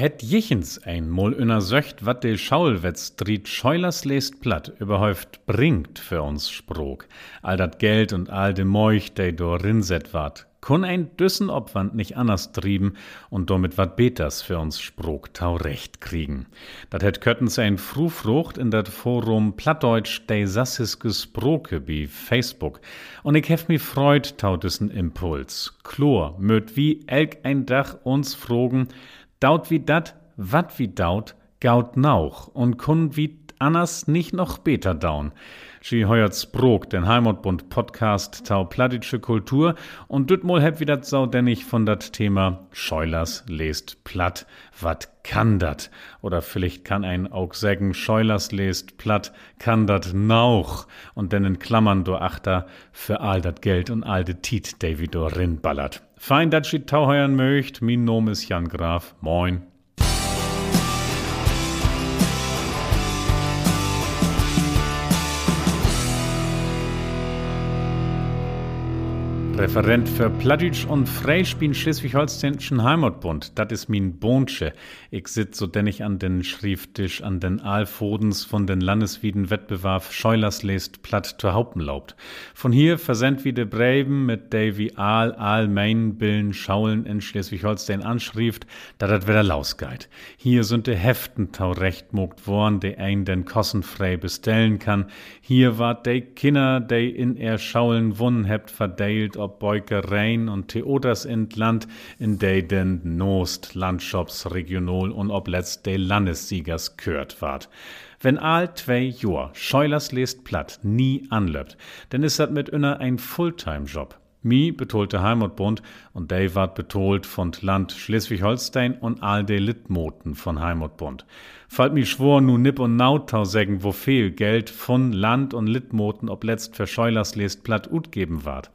Het jichens ein mol ünner söcht, wat de Schaulwetz driet Scheulers lest platt, überhäuft bringt für uns Sprog. All dat Geld und all de Meuch, de do rinset ward, kun ein düssen Obwand nicht anders trieben und damit wat beters für uns Sprog tau recht kriegen. Dat het köttens ein Frufrucht in dat Forum Plattdeutsch de Sassiske Sproke bi Facebook und ich hef mi freut tau düssen Impuls. Chlor möt wie elk ein Dach uns frogen, Daut wie dat, wat wie daut, gaut nauch und kun wie anders nicht noch beter daun. Sie heuert Sprog, den Heimatbund Podcast Tau Plattitsche Kultur und düt mol heb wieder sau dennig von dat Thema Scheulers lest platt. Wat kann dat? Oder vielleicht kann ein auch sägen Scheulers lest platt, kann dat nauch. Und denn in Klammern do achter für all dat Geld und all de Tiet, David do rinballert. Fein, dat sie tauheuern möcht, min Nom ist Jan Graf. Moin. Referent für Plattdeutsch und Freispiel Schleswig-Holsteinischen Heimatbund. Dat is min Bonsche. Ich sitz so denn ich an den Schrifttisch an den Aalfodens von den Landeswieden Wettbewerb Scheulers lest platt zur Hauptenlaubt. Von hier versendt wie de Breben mit wie Aal, Aal, Main, Billen, Schaulen in Schleswig-Holstein anschrift, da dat wieder lausgeit. Hier sind de Heften tau recht mogt worn, de ein den kossenfrei bestellen kann. Hier wart de Kinder, de in er Schaulen wunnen hebt verdeilt, ob Beukereien und Theaters entland, in de den Nost Landschaps regional und ob letzt de Landessiegers kört ward. Wenn all zwei Jor Scheulers lest platt nie anlöpt, denn is dat mit inner ein Fulltime-Job. Mi betolte Heimatbund und de ward betolt von Land Schleswig-Holstein und all de Litmoten von Heimatbund. Fallt mi schwor nu nipp und nautau sägen, wo viel Geld von Land und Litmoten ob letzt für Scheulers lest platt ut geben ward.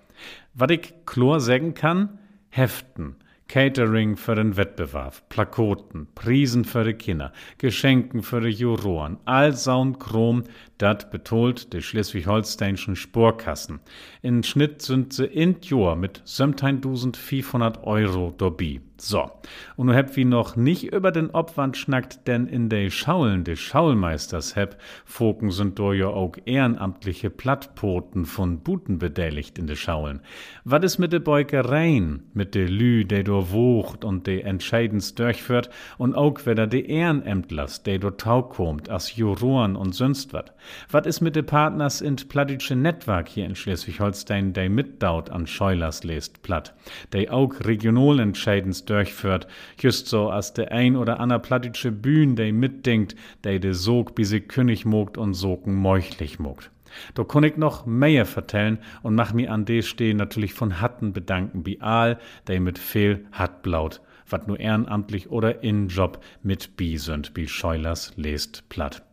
Was ich klar sagen kann, Heften, Catering für den Wettbewerb, Plakoten, Prisen für die Kinder, Geschenken für die Juroren, all saun Chrom, dat betolt de schleswig-holsteinischen Sporkassen. In Schnitt sind sie in Jahr mit 17.500 Euro dobi. So, und nu heb wie noch nicht über den Obwand schnackt, denn in de Schaulen de Schaulmeisters heb, Foken sind do ja auch ehrenamtliche Plattpoten von Buten beteiligt in de Schaulen. Was is mit de Beukereien, mit de Lü, de do wucht und de entscheidens durchführt, und auch wieder de Ehrenämtlers, de do taukomt, as Juroren und sonst wat. Was is mit de Partners in Plattitsche Network hier in Schleswig-Holstein, de mitdaut an Scheulers lest platt, de auch regional entscheidens durchführt, just so as de ein oder ander plattische Bühn, de mitdenkt, de de Sog bis sie König mogt und Sogen meuchlich mogt. Da kann ich noch mehr vertellen und mach mi an de stehen natürlich von Hatten bedanken, wie Aal, de mit viel hat blaut, wat nur ehrenamtlich oder in Job mit bi sind, wie Scheulers lest platt.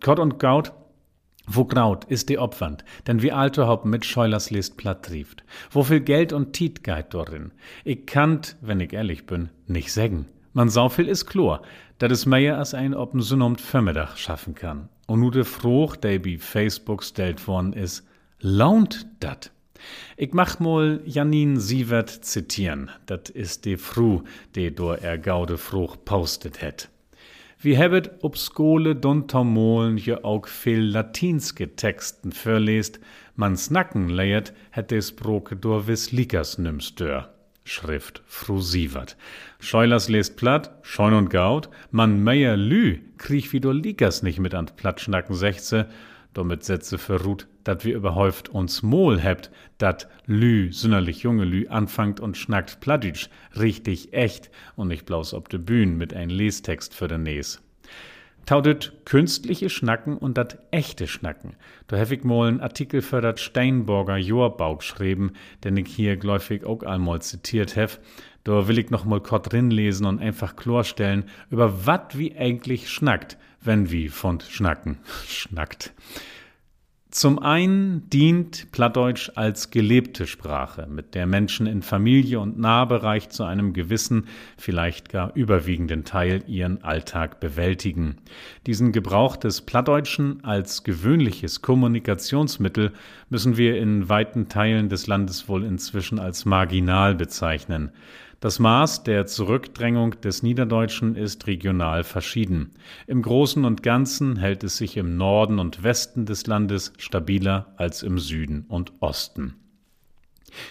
Gott und Gaut, wo graut ist die Opwand, denn wie alte Hopp mit Scheulers List platt trieft. Wo viel Geld und Tiet geit dorin. Ich kannt, wenn ich ehrlich bin, nicht sägen. Man sau viel is Chlor, dat is mehr als ein Oppen Synomt Förmiddag schaffen kann. Und nu de Fruch, der bi Facebook stellt worden is, launt dat. Ich mach mal Janine Sievert zitieren. Dat is de Fru, de do er gaude Fruch postet het. Vi hebben op skole dontermolen je ook veel Latinske Texten verlest, man snacken leiert, het de sproke door wis likas nymstör. Schrift Fru Sievert. Scheulers lest platt, Scheun und Gaut, man meier lü, kriech wie do likas nicht mit an Plattschnacken sechze, damit Sätze verruht, dat wir überhäuft uns Mol hebt, dat Lü, sünderlich junge Lü, anfangt und schnackt Plattdeutsch, richtig echt und nicht bloß ob de Bühn mit ein Lestext für den Nes. Taudet künstliche Schnacken und dat echte Schnacken. Da hef ich mal einen Artikel für dat Steinborger Jorbau geschrieben, den ich hier gläufig auch einmal zitiert hef. Da will ich noch mal kurz drin lesen und einfach klarstellen, über wat wie eigentlich schnackt, wenn wie von Schnacken schnackt. Zum einen dient Plattdeutsch als gelebte Sprache, mit der Menschen in Familie und Nahbereich zu einem gewissen, vielleicht gar überwiegenden Teil ihren Alltag bewältigen. Diesen Gebrauch des Plattdeutschen als gewöhnliches Kommunikationsmittel müssen wir in weiten Teilen des Landes wohl inzwischen als marginal bezeichnen. Das Maß der Zurückdrängung des Niederdeutschen ist regional verschieden. Im Großen und Ganzen hält es sich im Norden und Westen des Landes stabiler als im Süden und Osten.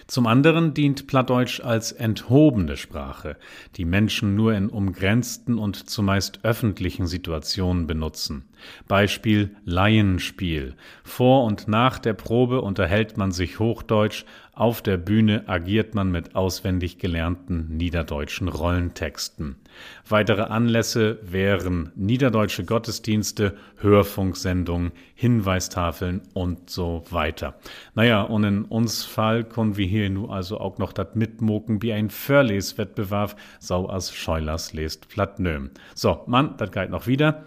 Zum anderen dient Plattdeutsch als enthobene Sprache, die Menschen nur in umgrenzten und zumeist öffentlichen Situationen benutzen. Beispiel Laienspiel. Vor und nach der Probe unterhält man sich Hochdeutsch, auf der Bühne agiert man mit auswendig gelernten niederdeutschen Rollentexten. Weitere Anlässe wären niederdeutsche Gottesdienste, Hörfunksendungen, Hinweistafeln und so weiter. Naja, und in uns Fall können wir hier nur also auch noch dat mitmoken wie ein Förleswettbewerb, sau as Scheulers lest Plattnöm. So, Mann, dat geht noch wieder.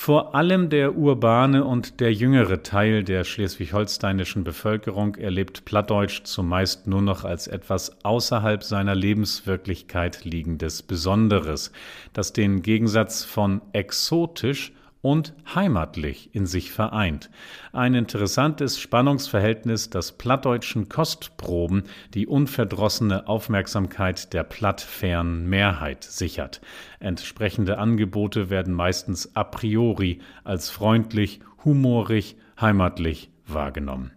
Vor allem der urbane und der jüngere Teil der schleswig-holsteinischen Bevölkerung erlebt Plattdeutsch zumeist nur noch als etwas außerhalb seiner Lebenswirklichkeit liegendes Besonderes, das den Gegensatz von exotisch und heimatlich in sich vereint. Ein interessantes Spannungsverhältnis, das plattdeutschen Kostproben die unverdrossene Aufmerksamkeit der plattfernen Mehrheit sichert. Entsprechende Angebote werden meistens a priori als freundlich, humorig, heimatlich wahrgenommen.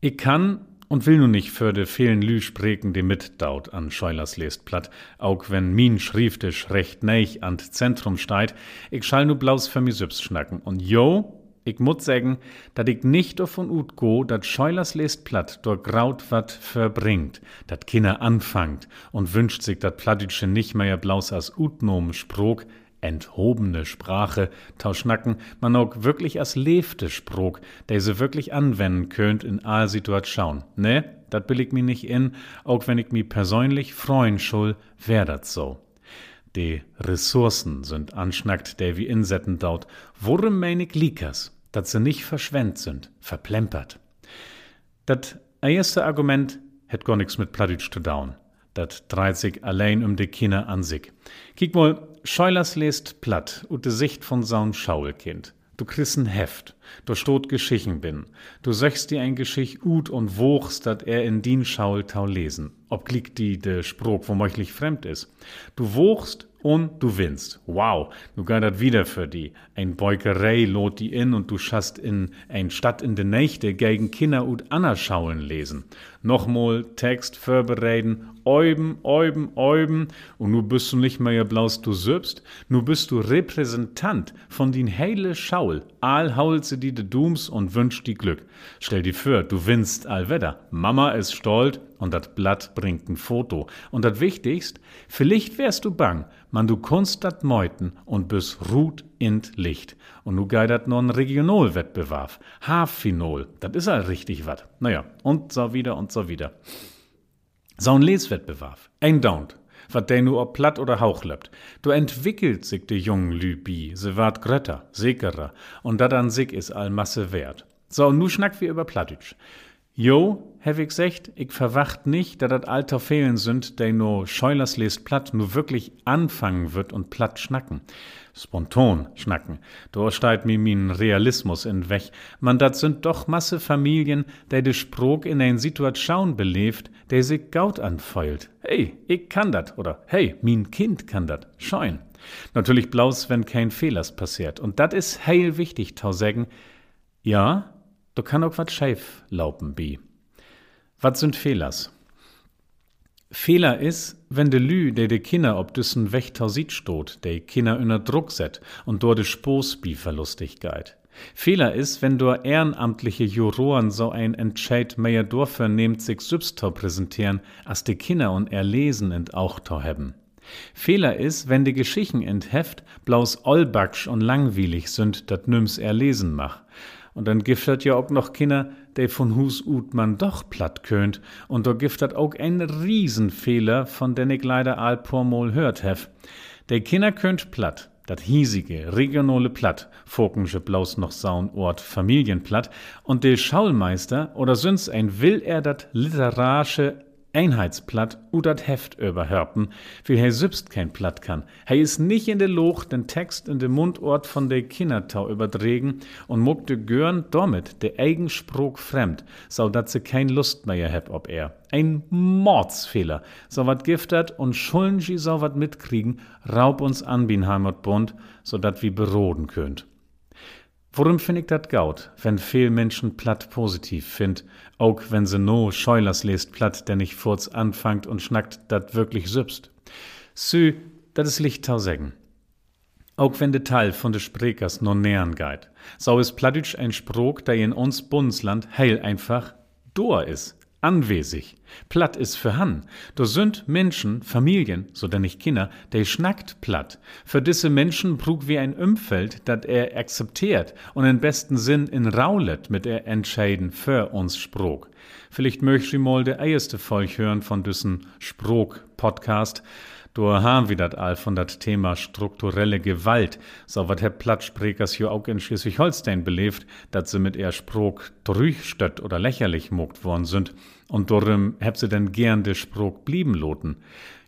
Ich kann und will nu nicht für de vielen Lü spreken, die mitdaut an Scheulers lest platt, auch wenn min Schriftisch recht neich an Zentrum steit, ich schall nu blaus für mi Süps schnacken. Und jo, ich muss sagen, dat ich nicht davon ut go, dat Scheulers lest platt dort graut wat verbringt, dat Kinder anfangt. Und wünscht sich dat Plattitsche nicht mehr blaus als utnom sprog, enthobene Sprache, tauschnacken, man auch wirklich als lebte Sprog, der se wirklich anwenden könnt in all Situation. Ne, dat will ich mi nicht in, auch wenn ich mi persönlich freuen schul, wär dat so. Die Ressourcen sind anschnackt, der wie insetten daut. Worum mein ich liekers? Dat se nicht verschwendt sind, verplempert. Dat erste Argument hätt gar nix mit Plattdeutsch zu daun. Dat dreht sich allein um de Kinder an sich. Kick mal, Scheulers lest platt ut de Sicht von saun Schaulkind. Du kriegst ein Heft, du stot Geschichten bin. Du söchst dir ein Geschicht ut und wochst, dat er in din Schaul tau lesen. Ob klick die de Spruch womöglich fremd is. Du wochst und du winnst. Wow, du dat wieder für die. Ein Beukerei lot die in und du schast in ein Stadt in de Nächte gegen Kinder und Anna Schauen lesen. Nochmal Text vorbereiten, äuben, äuben, äuben und nu bist du nicht mehr blaus du selbst, nu bist du Repräsentant von din heile Schaul. All hault sie die de Dooms und wünscht die Glück. Stell dir vor, du winnst allwetter. Mama ist stolz und dat Blatt bringt ein Foto. Und dat Wichtigst, vielleicht wärst du bang, man du kunst dat meuten und bis ruht int Licht. Und nu geidert no ein Regionalwettbewerb. Halbfinal, dat is all richtig wat. Naja, und so wieder und so wieder. So ein Leswettbewerb, ein Daunt, wat de nu ob platt oder Hauch. Du entwickelt sich de jungen Lübi, se ward grötter, sicherer, und dat an sich is all Masse wert. So, nu schnack wir über Plattitsch. Jo, hab ich gesagt, ich verwacht nicht, da dat Alter fehlen sind, der no Scheulers lest platt nur wirklich anfangen wird und platt schnacken. Spontan schnacken. Da steigt mir min Realismus in weg. Man dat sind doch Masse Familien, der de Sprog in ein Situation belebt, der sich gaut anfeult. Hey, ich kann dat, oder hey, min Kind kann dat. Scheun. Natürlich blaus, wenn kein Fehlers passiert. Und dat is heil wichtig, tau sagen. Ja, Du kann auch wat scheif laupen bi. Wat sind Fehlers? Fehler is, wenn de Lü, der de Kinder ob düssen Wächter sieht stot, de Kinder unter Druck set und dort de Spoß bi Verlustigkeit. Fehler is, wenn du ehrenamtliche Juroren so ein Entscheid mehr Dorfer nehmt sich Sübstor präsentieren, as de Kinder und erlesen ent auch to hebben. Fehler is, wenn de Geschichten ent Heft blaus olbaksch und langweilig sind, dat nüms erlesen mach. Und dann giftet ja auch noch Kinder, der von Hus ut man doch platt könnt. Und da giftet auch ein Riesenfehler, von den ich leider all pormol hört hef. Der Kinder könnt platt, dat hiesige, regionale Platt, Fokensche bloß noch saun Ort Familienplatt, und der Schaulmeister oder sonst ein will er dat literarische Einheitsplatt udat Heft überhörpen, wie er selbst kein Platt kann. Er is nicht in de Loch den Text in de Mundort von de Kindertau überdregen und muck de Görn damit de eigen Sprog fremd, so dat se kein Lust mehr heb ob er. Ein Mordsfehler. So wat giftert und schulden sie so wat mitkriegen, raub uns an, bin Heimatbund, so dat wie beroden könnt. Worum find ich dat gaut, wenn viel Menschen platt positiv find, auch wenn se no Scheulers lest platt, der nicht furz anfangt und schnackt dat wirklich sübst? Sü, dat is Lichttau sägen. Auch wenn de Teil von de Sprekers no nähern geit, so is plattitsch ein Sprog, der in uns Bundesland heil einfach dor is anwesig. Platt ist für Han. Do sind Menschen, Familien, so denn nicht Kinder, der schnackt platt. Für diese Menschen brug wie ein Umfeld, dat er akzeptiert und im besten Sinn in Raulet mit er entscheiden für uns Sprog. Vielleicht möcht ihr mal der erste Folge hören von düssen Sprog-Podcast. Da haben wir dat all von dat Thema strukturelle Gewalt, so wat Herr Plattsprekers hier auch in Schleswig-Holstein belebt, dat sie mit ihr Sprog drüchstött oder lächerlich mogt worden sind, und darum heb sie denn gern de Sprog blieben loten.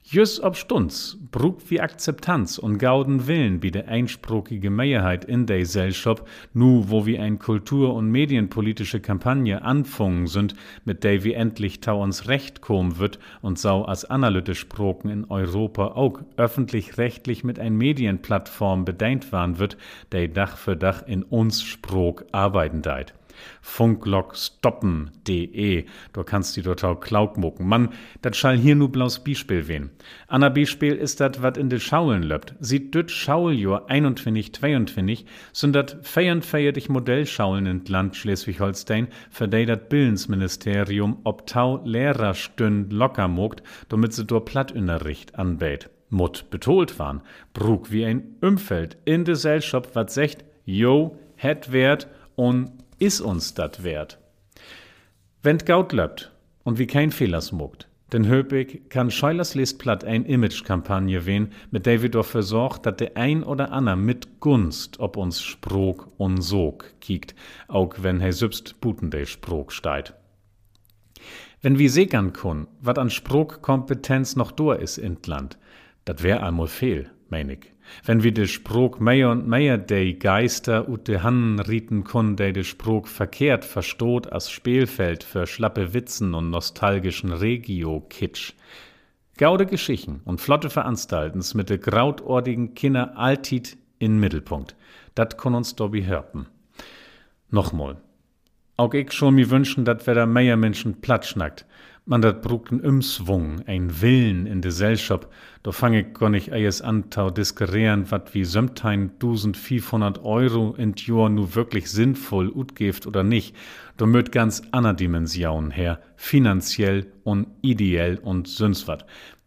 Jüss ob Stunds, brug wie Akzeptanz und gauden Willen wie de einsprogige Mehrheit in der Gesellschaft, nu wo wie ein kultur- und medienpolitische Kampagne anfungen sind, mit der wie endlich tau uns Recht kommen wird und sau als analytisch Sproken in Europa auch öffentlich-rechtlich mit ein Medienplattform bedeint waren wird, der Dach für Dach in uns Sprog arbeiten deit funklockstoppen.de. Du kannst die dort auch Klauk mucken. Mann, dat schall hier nu blaus Bispiel wen. Anna Bispiel ist dat wat in de Schaulen löppt. Sieht düt Schauljahr 21, 22 sind dat feierndfeiertig Modellschaulen in Land Schleswig-Holstein, für de dat Bildensministerium ob tau Lehrerstünd locker mogt, damit se dort Plattunterricht anbät. Mut betolt waren, brug wie ein Umfeld in de Gesellschaft wat secht, jo, het wert und is uns dat wert? Wenn Gaut löppt und wie kein Fehler smuckt, denn Höpig kann Scheulers lest platt ein Image-Kampagne wehen, mit der wir dafür sorgt, dass der ein oder ander mit Gunst ob uns Sprog und Sog kiekt, auch wenn er sübst buten der Sprog steit. Wenn wir segern kun, wat an Sprogkompetenz noch dur is in Land, dat wär einmal fehl, mein ich. Wenn wir de Sprog mehr und mehr de Geister ut de Hannen rieten kun, de de Sprog verkehrt verstoht als Spielfeld für schlappe Witzen und nostalgischen Regio-Kitsch. Gaude Geschichten und flotte Veranstaltens mit de grautordigen Kinder altit in Mittelpunkt. Dat kon uns dobi hörpen. Nochmal. Auch ich schon mi wünschen, dat wer da mehr Menschen platschnackt man dat brucken Umswung, ein Willen in de Gesellschaft, da fang ich ejes an, tau diskurieren, wat wie sömtein 1500 Euro in Jahr nu wirklich sinnvoll utgeft oder nicht. Da möt ganz aner Dimension her, finanziell und ideell und süns wat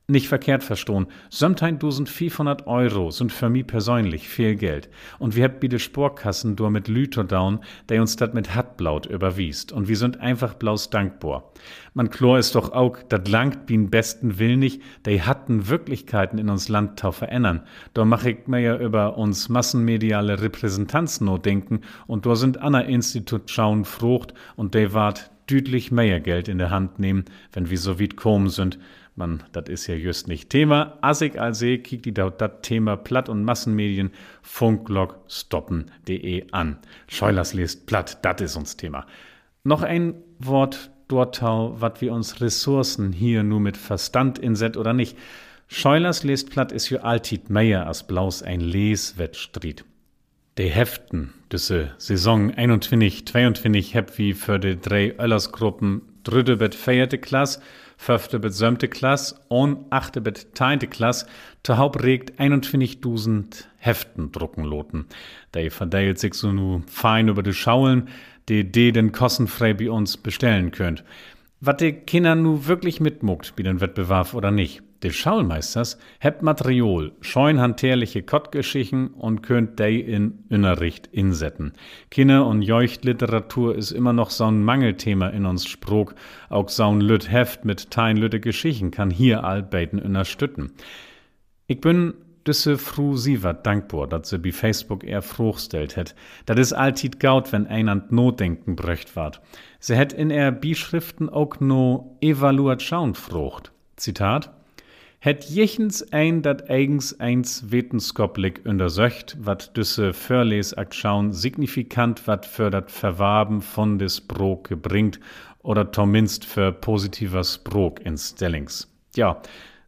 nicht verkehrt verstohn, sömtein 1500 Euro sind für mich persönlich viel Geld. Und wir habt bitte Sporkassen dur mit Lüter down, der uns dat mit Hartblaut überwiest. Und wir sind einfach blaus dankbar. Man chlor ist doch auch, dat langt bin besten Will nicht, der hatten Wirklichkeiten in uns Land tau verändern. Da mach ich mir ja über uns massenmediale Repräsentanz no denken und da sind Anna Institut schauen Frucht und der wart düdlich mehr Geld in der Hand nehmen, wenn wir so weit kommen sind. Man, das ist ja just nicht Thema. Assig also kiekt die dort das Thema Platt- und Massenmedien funklockstoppen.de an. Scheulers liest Platt, das ist uns Thema. Noch ein Wort dortau, wat wir uns Ressourcen hier nur mit Verstand inset oder nicht. Scheulers liest Platt ist für altit mehr als blaus ein Leswettstried. De Heften, diese Saison 21, 22 heb wie für die drei Öllersgruppen dritte bet feierte Klasse, fünfte bet sömte Klasse und achte bet teinte Klasse te Hauptregt 21.000 Heften drucken loten. De verdeilt sich so nu fein über de Schaulen, die de den kostenfrei bei uns bestellen könnt. Wat de Kinder nu wirklich mitmuckt, wie den Wettbewerb oder nicht. De Schaulmeisters hebt Material, scheun hanterliche Kottgeschichten und könnt dei in Innerricht insetten. Kinder- und Jeuchtliteratur is immer noch so'n Mangelthema in uns Sprog, auch so'n Lüt Heft mit tein Lütte Geschichten kann hier allbeiten unterstützen. Ich bin düsse Fru Sievert dankbar, dat se bi Facebook eher frochstellt het. Dat is altit gaut, wenn einand Notdenken bröcht ward. Se het in er Bischriften auch no Evaluation frocht. Zitat. Het jechens ein dat eigens eins wetenskoplik untersöcht, wat düsse Förlesaktion signifikant wat für dat Verwaben von des Brok gebringt oder zumindest für positiver Sprok in Stellings. Ja,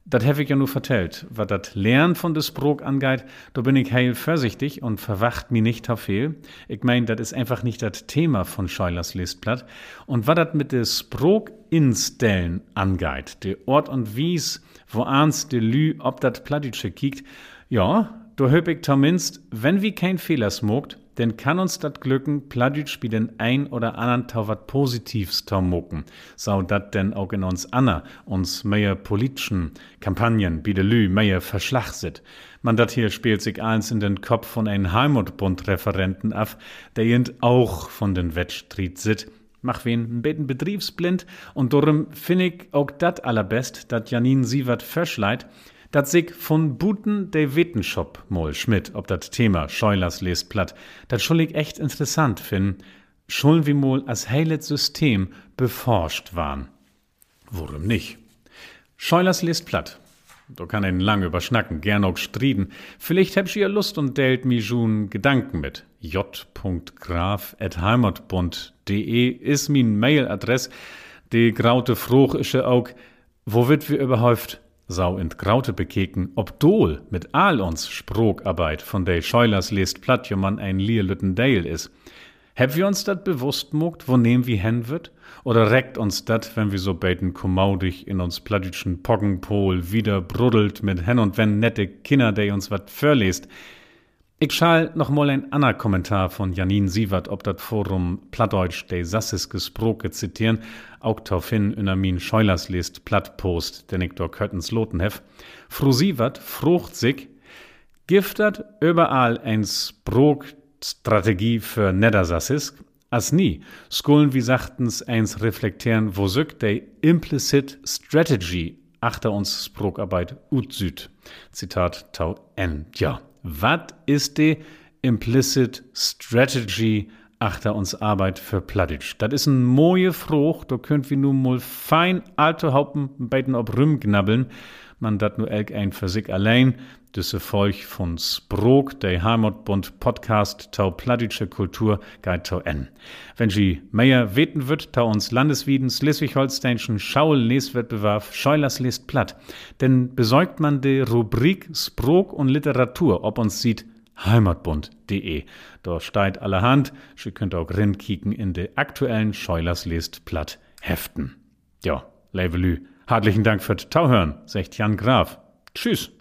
das habe ich ja nur vertellt. Was das Lernen von des Sprok angeht, da bin ich heil vorsichtig und verwacht mi nicht auf viel. Ich mein, das ist einfach nicht das Thema von Scheulers Listblatt. Und was das mit des Sprok instellen angeht, de Ort und Wies, wo ans de Lü ob dat Plattitsche kiekt, ja, da hab ich zumindest, wenn wie kein Fehler smogt, denn kann uns dat glücken, Pladütsch bi den ein oder anderen tau wat Positivs tau mucken. Sau dat denn auch in uns Anna, uns mehr politischen Kampagnen bi de Lü mehr Verschlag sit. Man dat hier spielt sich eins in den Kopf von ein Heimatbund-Referenten af, der jent auch von den Wettstriet sit. Mach wen ein beten betriebsblind und darum find ich auch dat allerbest, dat Janine Sievert verschleit, dat sich von Buten de Wittenshop mol Schmidt ob dat Thema Scheulers lest platt, dat schul ich echt interessant finden, schuln wie mol as heilet System beforscht waren. Worum nicht? Scheulers lest platt. Da kann ein lang überschnacken, gern auch striden. Vielleicht hab ihr Lust und delt mi schon Gedanken mit. j.graf.heimatbund.de ist min Mailadress. Die graute Fruch ische auch, wo wird wir überhaupt sau in Graute bekeken, ob Dol mit all uns Sprogarbeit von der Scheulers lest platt man ein Lierlütten Dale is. Heb wir uns dat bewusst mogt, wo nehm wie hen wird? Oder reckt uns dat, wenn wir so beten kommaudig in uns plattischen Poggenpol wieder bruddelt mit hen und wenn nette Kinder, der uns wat verlest? Ich schall noch mal ein ander Kommentar von Janine Sievert ob dat Forum Plattdeutsch de Sassis gesproke zitieren, auch taufhin in min Scheulers list Plattpost, den ich dort Köttens loten hef. Fru Sievert frucht sich, giftert überall ein Sprogstrategie für Nedersassis, as nie, skullen wie sachtens eins reflektieren, wo sück de implicit strategy achter uns Sprogarbeit ut süd. Zitat Tau N. Ja. Was ist die Implicit Strategy achter uns Arbeit für Plattitsch? Das ist ein moje Frucht, da könnt wir nun mal fein alte Haupen beiden ob Rüm knabbeln. Man dat nur elk ein für sich allein. Düsse Volk von Sprog, der Heimatbund Podcast tau plattitsche Kultur geit tau en. Wenn sie mehr weten wird, tau uns Landeswieden Schleswig-Holsteinschen Schaul-Leswettbewerb Scheulers lest platt. Denn besäugt man de Rubrik Sprog und Literatur, ob uns sieht heimatbund.de. Dort steigt allerhand. Sie könnt auch rinkicken in de aktuellen Scheulers lest platt Heften. Ja, Levelü. Herzlichen Dank fürs Tauhören, sagt Jan Graf. Tschüss.